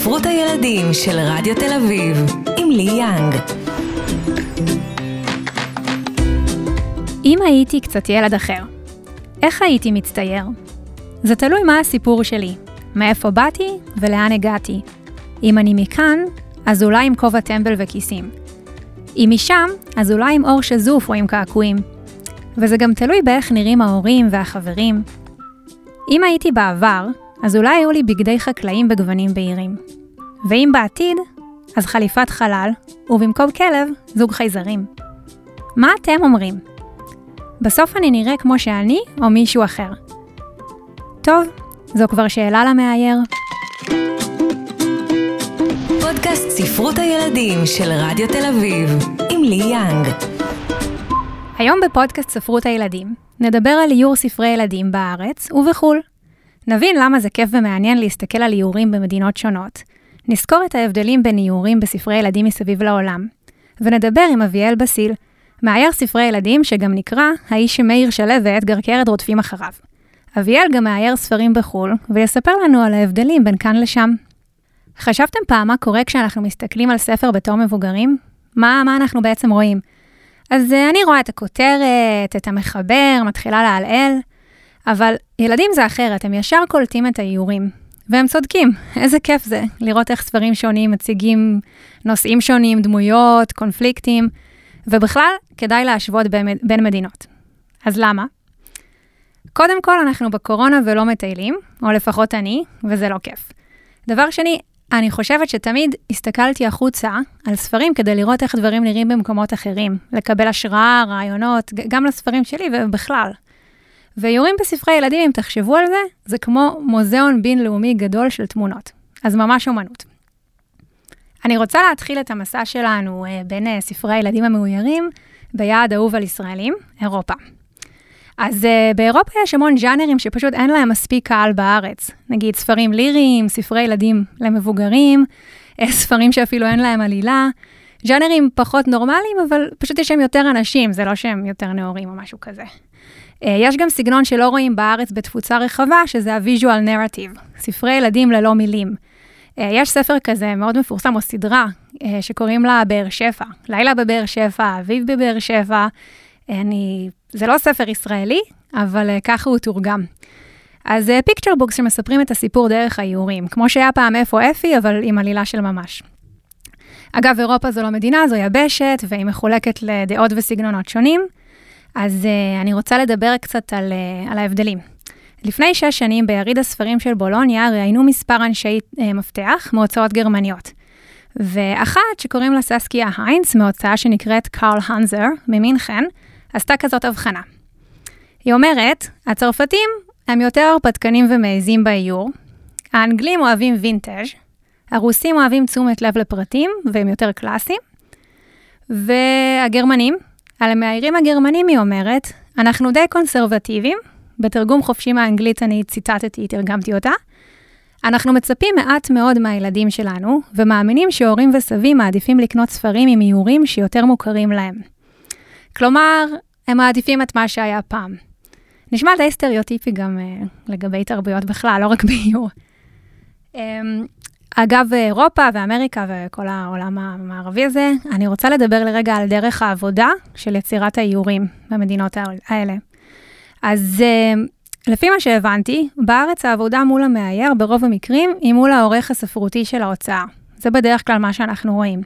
ספרות הילדים של רדיו תל אביב, עם לי יאנג. אם הייתי קצת ילד אחר, איך הייתי מצטייר? זה תלוי מה הסיפור שלי, מאיפה באתי ולאן הגעתי. אם אני מכאן, אז אולי עם כובע טמבל וכיסים. אם משם, אז אולי עם אור שזוף או עם קעקועים. וזה גם תלוי באיך נראים ההורים והחברים. אם הייתי בעבר, אז אולי היו לי בגדי חקלאים בגוונים בהירים. ואם בעתיד, אז חליפת חלל, ובמקום כלב, זוג חייזרים. מה אתם אומרים? בסוף אני נראה כמו שאני או מישהו אחר. טוב, זו כבר שאלה למאייר. פודקאסט ספרות הילדים של רדיו תל אביב, עם לי יאנג. היום בפודקאסט ספרות הילדים נדבר על איור ספרי ילדים בארץ ובחו"ל. נבין למה זה כיף ומעניין להסתכל על איורים במדינות שונות. נזכור את ההבדלים בין איורים בספרי ילדים מסביב לעולם. ונדבר עם אביאל בסיל, מאייר ספרי ילדים שגם נקרא האיש שמאיר שלו ואדגר קרת רודפים אחריו. אביאל גם מאייר ספרים בחו"ל, ויספר לנו על ההבדלים בין כאן לשם. חשבתם פעם מה קורה כשאנחנו מסתכלים על ספר בתור מבוגרים? מה, מה אנחנו בעצם רואים? אז uh, אני רואה את הכותרת, את המחבר, מתחילה לעלעל, אבל ילדים זה אחרת, הם ישר קולטים את האיורים. והם צודקים, איזה כיף זה לראות איך ספרים שונים מציגים נושאים שונים, דמויות, קונפליקטים, ובכלל, כדאי להשוות בין, בין מדינות. אז למה? קודם כל, אנחנו בקורונה ולא מטיילים, או לפחות אני, וזה לא כיף. דבר שני, אני חושבת שתמיד הסתכלתי החוצה על ספרים כדי לראות איך דברים נראים במקומות אחרים, לקבל השראה, רעיונות, גם לספרים שלי ובכלל. ואיורים בספרי ילדים, אם תחשבו על זה, זה כמו מוזיאון בינלאומי גדול של תמונות. אז ממש אומנות. אני רוצה להתחיל את המסע שלנו אה, בין אה, ספרי הילדים המאוירים ביעד אהוב על ישראלים, אירופה. אז uh, באירופה יש המון ג'אנרים שפשוט אין להם מספיק קהל בארץ. נגיד ספרים ליריים, ספרי ילדים למבוגרים, ספרים שאפילו אין להם עלילה. ג'אנרים פחות נורמליים, אבל פשוט יש שם יותר אנשים, זה לא שהם יותר נאורים או משהו כזה. אה, יש גם סגנון שלא רואים בארץ בתפוצה רחבה, שזה ה-visual narrative, ספרי ילדים ללא מילים. אה, יש ספר כזה מאוד מפורסם, או סדרה, אה, שקוראים לה באר שבע. לילה בבאר שבע, אביב בבאר שבע. אני, זה לא ספר ישראלי, אבל ככה הוא תורגם. אז picture books שמספרים את הסיפור דרך האיורים, כמו שהיה פעם איפה אפי, אבל עם עלילה של ממש. אגב, אירופה זו לא מדינה, זו יבשת, והיא מחולקת לדעות וסגנונות שונים. אז uh, אני רוצה לדבר קצת על, uh, על ההבדלים. לפני שש שנים ביריד הספרים של בולוניה ראיינו מספר אנשי uh, מפתח מהוצאות גרמניות. ואחת שקוראים לה ססקיה היינץ, מהוצאה שנקראת קארל הנזר, ממינכן, עשתה כזאת הבחנה. היא אומרת, הצרפתים הם יותר הרפתקנים ומעזים באיור, האנגלים אוהבים וינטאז', הרוסים אוהבים תשומת לב לפרטים והם יותר קלאסיים, והגרמנים, על המאיירים הגרמנים היא אומרת, אנחנו די קונסרבטיביים, בתרגום חופשי מהאנגלית אני ציטטתי, תרגמתי אותה, אנחנו מצפים מעט מאוד מהילדים שלנו, ומאמינים שהורים וסבים מעדיפים לקנות ספרים עם איורים שיותר מוכרים להם. כלומר, הם מעדיפים את מה שהיה פעם. נשמע די סטריאוטיפי גם uh, לגבי תרבויות בכלל, לא רק באיור. Um, אגב, אירופה ואמריקה וכל העולם המערבי הזה, אני רוצה לדבר לרגע על דרך העבודה של יצירת האיורים במדינות האלה. אז uh, לפי מה שהבנתי, בארץ העבודה מול המאייר ברוב המקרים היא מול העורך הספרותי של ההוצאה. זה בדרך כלל מה שאנחנו רואים.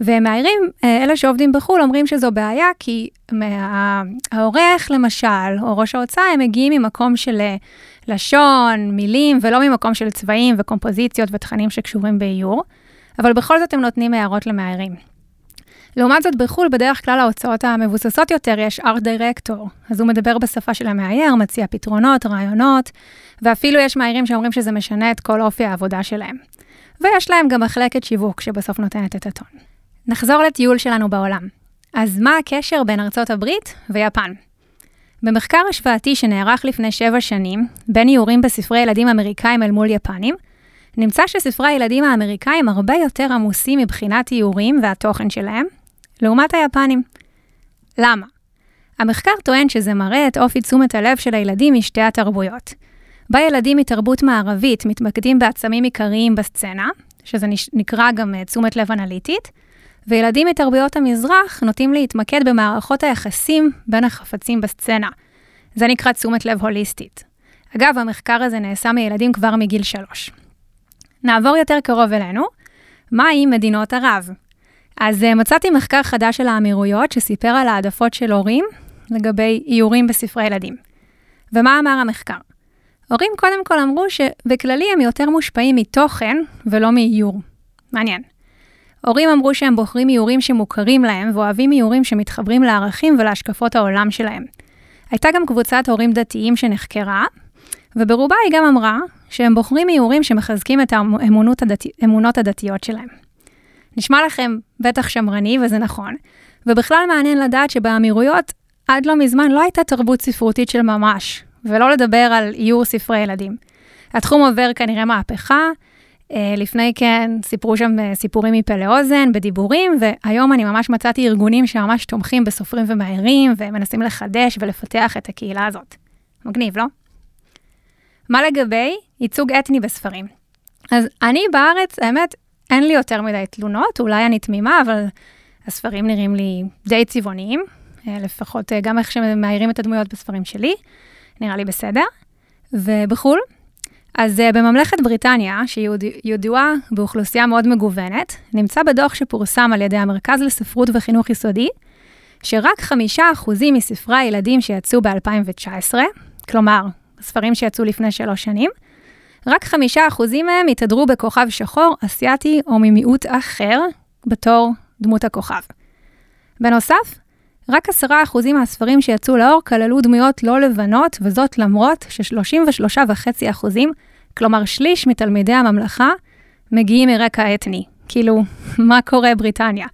ומאיירים, אה, אלה שעובדים בחו"ל, אומרים שזו בעיה, כי מה... העורך, למשל, או ראש ההוצאה, הם מגיעים ממקום של אה, לשון, מילים, ולא ממקום של צבעים וקומפוזיציות ותכנים שקשורים באיור, אבל בכל זאת הם נותנים הערות למאיירים. לעומת זאת, בחו"ל, בדרך כלל ההוצאות המבוססות יותר יש ארט דירקטור. אז הוא מדבר בשפה של המאייר, מציע פתרונות, רעיונות, ואפילו יש מאיירים שאומרים שזה משנה את כל אופי העבודה שלהם. ויש להם גם מחלקת שיווק שבסוף נותנת את הטון. נחזור לטיול שלנו בעולם. אז מה הקשר בין ארצות הברית ויפן? במחקר השוואתי שנערך לפני שבע שנים, בין איורים בספרי ילדים אמריקאים אל מול יפנים, נמצא שספרי הילדים האמריקאים הרבה יותר עמוסים מבחינת איורים והתוכן שלהם, לעומת היפנים. למה? המחקר טוען שזה מראה את אופי תשומת הלב של הילדים משתי התרבויות. בה ילדים מתרבות מערבית מתמקדים בעצמים עיקריים בסצנה, שזה נקרא גם תשומת לב אנליטית, וילדים מתרבויות המזרח נוטים להתמקד במערכות היחסים בין החפצים בסצנה. זה נקרא תשומת לב הוליסטית. אגב, המחקר הזה נעשה מילדים כבר מגיל שלוש. נעבור יותר קרוב אלינו. מה עם מדינות ערב? אז uh, מצאתי מחקר חדש של האמירויות שסיפר על העדפות של הורים לגבי איורים בספרי ילדים. ומה אמר המחקר? הורים קודם כל אמרו שבכללי הם יותר מושפעים מתוכן ולא מאיור. מעניין. הורים אמרו שהם בוחרים איורים שמוכרים להם ואוהבים איורים שמתחברים לערכים ולהשקפות העולם שלהם. הייתה גם קבוצת הורים דתיים שנחקרה, וברובה היא גם אמרה שהם בוחרים איורים שמחזקים את האמונות הדתי, הדתיות שלהם. נשמע לכם בטח שמרני, וזה נכון, ובכלל מעניין לדעת שבאמירויות עד לא מזמן לא הייתה תרבות ספרותית של ממש, ולא לדבר על איור ספרי ילדים. התחום עובר כנראה מהפכה, לפני כן סיפרו שם אה, סיפורים מפה לאוזן, בדיבורים, והיום אני ממש מצאתי ארגונים שממש תומכים בסופרים ומאיירים, ומנסים לחדש ולפתח את הקהילה הזאת. מגניב, לא? מה לגבי ייצוג אתני בספרים? אז אני בארץ, האמת, אין לי יותר מדי תלונות, אולי אני תמימה, אבל הספרים נראים לי די צבעוניים, אה, לפחות גם איך שמאיירים את הדמויות בספרים שלי, נראה לי בסדר. ובחו"ל, אז uh, בממלכת בריטניה, שהיא ידועה באוכלוסייה מאוד מגוונת, נמצא בדוח שפורסם על ידי המרכז לספרות וחינוך יסודי, שרק חמישה אחוזים מספרי הילדים שיצאו ב-2019, כלומר, ספרים שיצאו לפני שלוש שנים, רק חמישה אחוזים מהם התהדרו בכוכב שחור, אסיאתי או ממיעוט אחר, בתור דמות הכוכב. בנוסף, רק עשרה אחוזים מהספרים שיצאו לאור כללו דמויות לא לבנות, וזאת למרות ש-33.5 אחוזים, כלומר שליש מתלמידי הממלכה, מגיעים מרקע אתני. כאילו, מה קורה בריטניה?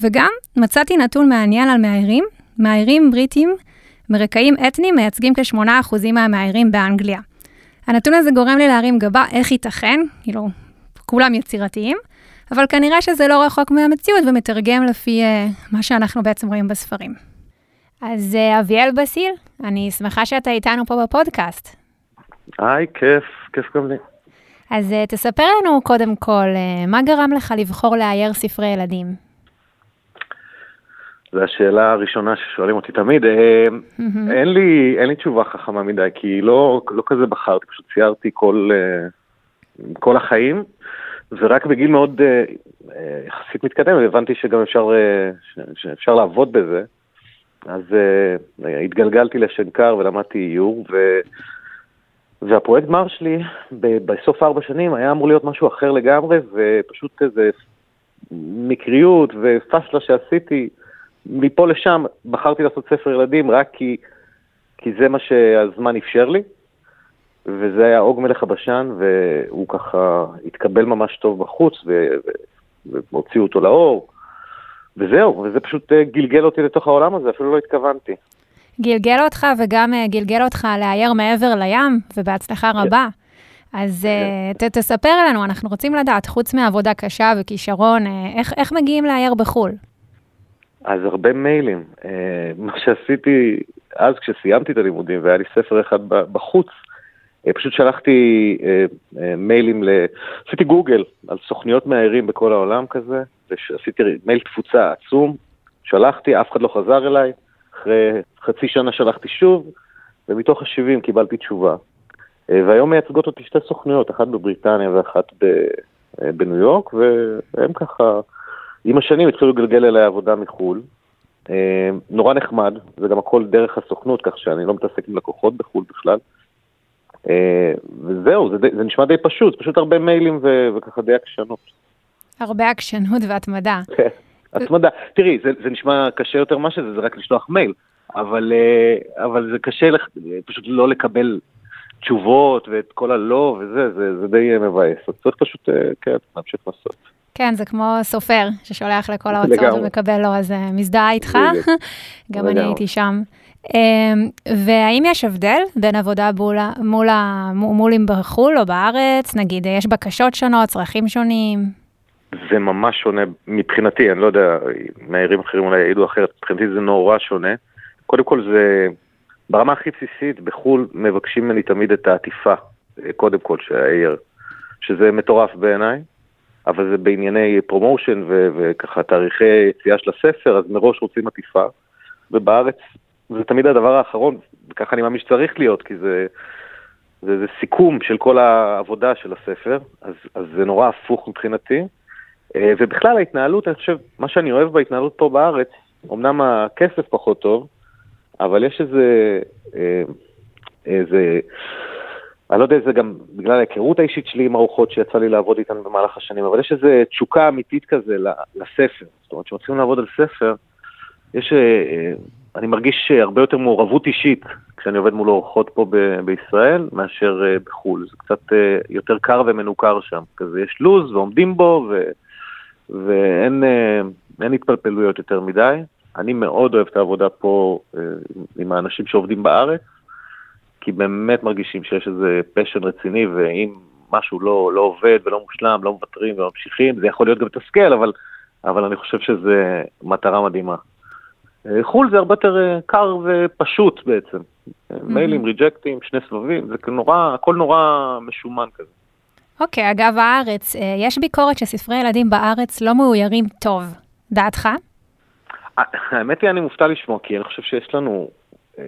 וגם מצאתי נתון מעניין על מאיירים. מאיירים בריטים מרקעים אתניים מייצגים כ-8% מהמאיירים באנגליה. הנתון הזה גורם לי להרים גבה, איך ייתכן? כאילו, כולם יצירתיים. אבל כנראה שזה לא רחוק מהמציאות ומתרגם לפי uh, מה שאנחנו בעצם רואים בספרים. אז uh, אביאל בסיל, אני שמחה שאתה איתנו פה בפודקאסט. היי, כיף, כיף גם לי. אז uh, תספר לנו קודם כל, uh, מה גרם לך לבחור לאייר ספרי ילדים? זו השאלה הראשונה ששואלים אותי תמיד. Mm-hmm. אין, לי, אין לי תשובה חכמה מדי, כי לא, לא כזה בחרתי, פשוט ציירתי כל, כל החיים. ורק בגיל מאוד יחסית מתקדם הבנתי שגם אפשר, שאפשר לעבוד בזה. אז uh, התגלגלתי לשנקר ולמדתי איור, ו... והפרויקט גמר שלי ב- בסוף ארבע שנים היה אמור להיות משהו אחר לגמרי, ופשוט איזה מקריות ופשלה שעשיתי, מפה לשם בחרתי לעשות ספר ילדים רק כי, כי זה מה שהזמן אפשר לי. וזה היה עוג מלך הבשן, והוא ככה התקבל ממש טוב בחוץ, והוציאו אותו לאור, וזהו, וזה פשוט אה, גלגל אותי לתוך העולם הזה, אפילו לא התכוונתי. גלגל אותך וגם אה, גלגל אותך לאייר מעבר לים, ובהצלחה כן. רבה. אז כן. ת, תספר לנו, אנחנו רוצים לדעת, חוץ מעבודה קשה וכישרון, איך, איך מגיעים לאייר בחו"ל? אז הרבה מיילים. מה שעשיתי אז כשסיימתי את הלימודים והיה לי ספר אחד בחוץ, אה, פשוט שלחתי אה, אה, מיילים, ל... עשיתי גוגל על סוכניות מאיירים בכל העולם כזה, ועשיתי מייל תפוצה עצום, שלחתי, אף אחד לא חזר אליי, אחרי חצי שנה שלחתי שוב, ומתוך ה-70 קיבלתי תשובה. והיום מייצגות אותי שתי סוכניות, אחת בבריטניה ואחת ב... בניו יורק, והם ככה, עם השנים התחילו לגלגל אליי עבודה מחו"ל. נורא נחמד, זה גם הכל דרך הסוכנות, כך שאני לא מתעסק עם לקוחות בחו"ל בכלל. אה, וזהו, זה, זה נשמע די פשוט, פשוט הרבה מיילים ו, וככה די עקשנות. הרבה עקשנות והתמדה. התמדה. תראי, זה, זה נשמע קשה יותר מה שזה, זה רק לשלוח מייל, אבל, אה, אבל זה קשה לך, פשוט לא לקבל תשובות ואת כל הלא וזה, זה, זה די מבאס. אז צריך פשוט, אה, כן, להמשיך לעשות. כן, זה כמו סופר ששולח לכל ההוצאות ומקבל לו, אז מזדהה איתך, גם אני הייתי שם. אמ, והאם יש הבדל בין עבודה מול, מול, מול אם בחו"ל או בארץ? נגיד, יש בקשות שונות, צרכים שונים? זה ממש שונה מבחינתי, אני לא יודע, מהעירים אחרים אולי יעידו אחרת, מבחינתי זה נורא שונה. קודם כל זה, ברמה הכי בסיסית, בחו"ל מבקשים ממני תמיד את העטיפה, קודם כל, שהעיר, שזה מטורף בעיניי. אבל זה בענייני promotion וככה תאריכי יציאה של הספר, אז מראש רוצים עטיפה, ובארץ זה תמיד הדבר האחרון, וככה אני מאמין שצריך להיות, כי זה, זה, זה סיכום של כל העבודה של הספר, אז, אז זה נורא הפוך מבחינתי. אה, ובכלל ההתנהלות, אני חושב, מה שאני אוהב בהתנהלות פה בארץ, אמנם הכסף פחות טוב, אבל יש איזה, אה, איזה, אני לא יודע, זה גם בגלל ההיכרות האישית שלי עם ארוחות שיצא לי לעבוד איתן במהלך השנים, אבל יש איזה תשוקה אמיתית כזה לספר. זאת אומרת, כשמתחילים לעבוד על ספר, יש, אה, אני מרגיש הרבה יותר מעורבות אישית כשאני עובד מול אורחות פה ב- בישראל מאשר בחו"ל. זה קצת יותר קר ומנוכר שם. כזה יש לו"ז ועומדים בו, ו... ואין אה, התפלפלויות יותר מדי. אני מאוד אוהב את העבודה פה אה, עם האנשים שעובדים בארץ, כי באמת מרגישים שיש איזה פשן רציני, ואם משהו לא, לא עובד ולא מושלם, לא מוותרים וממשיכים, זה יכול להיות גם מתסכל, אבל, אבל אני חושב שזה מטרה מדהימה. אה, חו"ל זה הרבה יותר קר ופשוט בעצם. Mm-hmm. מיילים, ריג'קטים, שני סבבים, זה נורא, הכל נורא משומן כזה. אוקיי, אגב הארץ, אה, יש ביקורת שספרי ילדים בארץ לא מאוירים טוב. דעתך? האמת היא, אני מופתע לשמוע, כי אני חושב שיש לנו אה,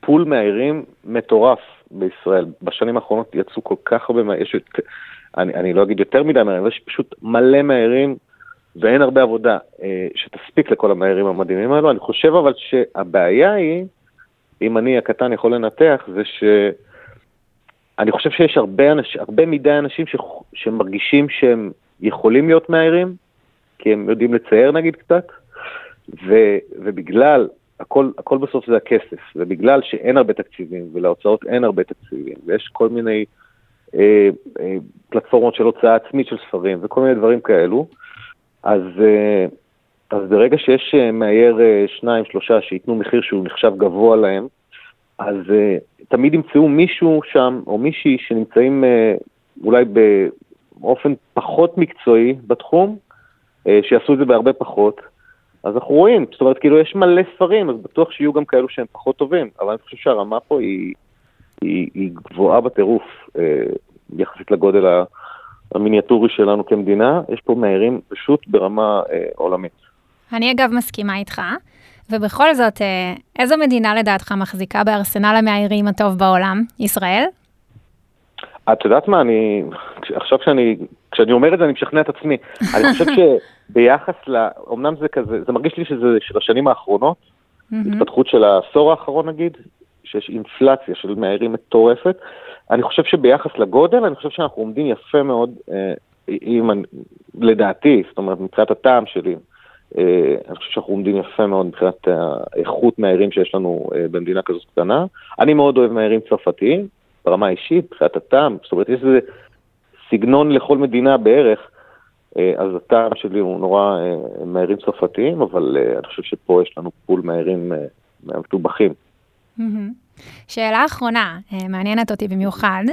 פול מאיירים מטורף בישראל. בשנים האחרונות יצאו כל כך הרבה, יש, אני, אני לא אגיד יותר מדי מאיירים, יש פשוט מלא מאיירים, ואין הרבה עבודה אה, שתספיק לכל המאיירים המדהימים האלו. אני חושב אבל שהבעיה היא, אם אני הקטן יכול לנתח, זה ש... אני חושב שיש הרבה, אנש, הרבה מדי אנשים ש, שמרגישים שהם יכולים להיות מאיירים, כי הם יודעים לצייר נגיד קצת, ו, ובגלל, הכל, הכל בסוף זה הכסף, ובגלל שאין הרבה תקציבים, ולהוצאות אין הרבה תקציבים, ויש כל מיני אה, אה, פלטפורמות של הוצאה עצמית של ספרים, וכל מיני דברים כאלו, אז, אה, אז ברגע שיש אה, מאייר אה, שניים, שלושה, שייתנו מחיר שהוא נחשב גבוה להם, אז uh, תמיד ימצאו מישהו שם, או מישהי שנמצאים uh, אולי באופן פחות מקצועי בתחום, uh, שיעשו את זה בהרבה פחות. אז אנחנו רואים, זאת אומרת, כאילו יש מלא ספרים, אז בטוח שיהיו גם כאלו שהם פחות טובים, אבל אני חושב שהרמה פה היא, היא, היא גבוהה בטירוף, יחסית לגודל המיניאטורי שלנו כמדינה, יש פה מהירים פשוט ברמה עולמית. אני אגב מסכימה איתך. ובכל זאת, אה, איזו מדינה לדעתך מחזיקה בארסנל המאיירים הטוב בעולם? ישראל? את יודעת מה, אני, עכשיו כשאני, כשאני אומר את זה אני משכנע את עצמי. אני חושב שביחס ל... אמנם זה כזה, זה מרגיש לי שזה של השנים האחרונות, התפתחות של העשור האחרון נגיד, שיש אינפלציה של מאיירים מטורפת. אני חושב שביחס לגודל, אני חושב שאנחנו עומדים יפה מאוד, אה, אם, לדעתי, זאת אומרת, מבחינת הטעם שלי. אה, אני חושב שאנחנו עומדים יפה מאוד מבחינת האיכות מהערים שיש לנו אה, במדינה כזאת קטנה. אני מאוד אוהב מהערים צרפתיים, ברמה האישית, מבחינת הטעם, זאת אומרת, יש איזה סגנון לכל מדינה בערך, אה, אז הטעם שלי הוא נורא מהערים צרפתיים, אבל אני חושב שפה יש לנו פול מהערים מהמטובחים. שאלה אחרונה, מעניינת אותי במיוחד.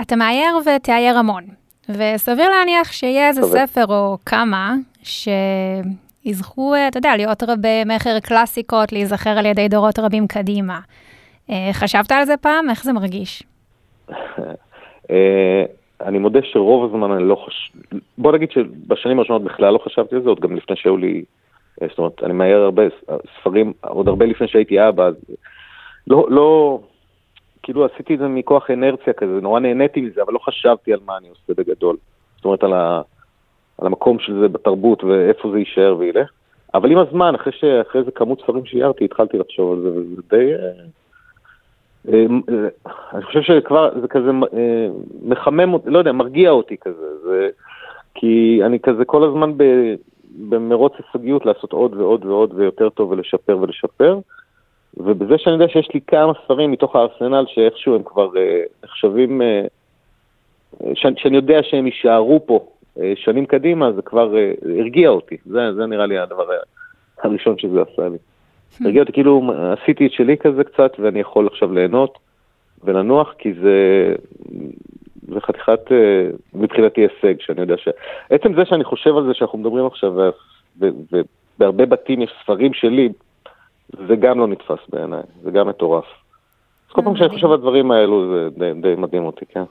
אתה מאייר ותאייר המון, וסביר להניח שיהיה איזה ספר או כמה שיזכו, אה, אתה יודע, להיות רבי מכר קלאסיקות, להיזכר על ידי דורות רבים קדימה. אה, חשבת על זה פעם? איך זה מרגיש? אה, אני מודה שרוב הזמן אני לא חושב, בוא נגיד שבשנים הראשונות בכלל לא חשבתי על זה, עוד גם לפני שהיו לי, זאת אומרת, אני מהר הרבה ספרים, עוד הרבה לפני שהייתי אבא, אז לא, לא, כאילו עשיתי את זה מכוח אנרציה כזה, נורא נהניתי מזה, אבל לא חשבתי על מה אני עושה בגדול. זאת אומרת, על, ה, על המקום של זה בתרבות ואיפה זה יישאר וילך. אבל עם הזמן, אחרי, ש... אחרי איזה כמות ספרים שאיירתי, התחלתי לחשוב על זה, וזה די... אה, אה, אה, אני חושב שכבר זה כזה מחמם, לא יודע, מרגיע אותי כזה, זה, כי אני כזה כל הזמן ב, במרוץ הישגיות לעשות עוד ועוד ועוד ויותר טוב ולשפר ולשפר, ובזה שאני יודע שיש לי כמה ספרים מתוך הארסנל שאיכשהו הם כבר נחשבים, שאני יודע שהם יישארו פה שנים קדימה, זה כבר אה, הרגיע אותי. זה, זה נראה לי הדבר הראשון שזה עשה לי. הרגיע אותי, כאילו עשיתי את שלי כזה קצת, ואני יכול עכשיו ליהנות ולנוח, כי זה, זה חתיכת, אה, מבחינתי הישג, שאני יודע ש... עצם זה שאני חושב על זה שאנחנו מדברים עכשיו, ובהרבה בתים יש ספרים שלי, זה גם לא נתפס בעיניי, זה גם מטורף. אז כל פעם שאני חושב על הדברים האלו, זה די, די מדהים אותי, כן.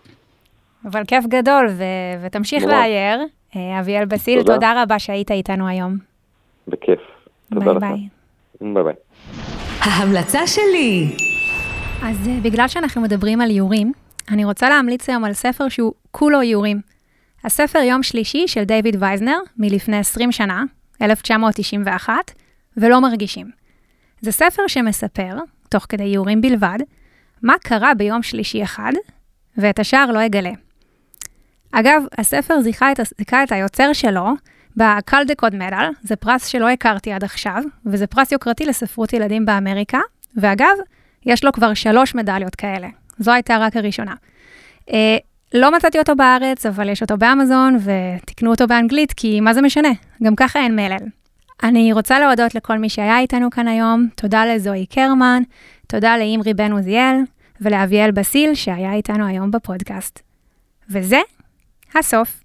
אבל כיף גדול, ו- ותמשיך לאייר. אה, אביאל בסיל, תודה. תודה רבה שהיית איתנו היום. בכיף. תודה ביי לך. ביי ביי. ביי. ההמלצה שלי. אז אה, בגלל שאנחנו מדברים על איורים, אני רוצה להמליץ היום על ספר שהוא כולו איורים. הספר יום שלישי של דיוויד וייזנר, מלפני 20 שנה, 1991, ולא מרגישים. זה ספר שמספר, תוך כדי איורים בלבד, מה קרה ביום שלישי אחד, ואת השאר לא אגלה. אגב, הספר זיכה את, זיכה את היוצר שלו בקלדקוד מדל, זה פרס שלא הכרתי עד עכשיו, וזה פרס יוקרתי לספרות ילדים באמריקה, ואגב, יש לו כבר שלוש מדליות כאלה. זו הייתה רק הראשונה. אה, לא מצאתי אותו בארץ, אבל יש אותו באמזון, ותקנו אותו באנגלית, כי מה זה משנה? גם ככה אין מלל. אני רוצה להודות לכל מי שהיה איתנו כאן היום, תודה לזוהי קרמן, תודה לאמרי בן עוזיאל, ולאביאל בסיל שהיה איתנו היום בפודקאסט. וזה הסוף.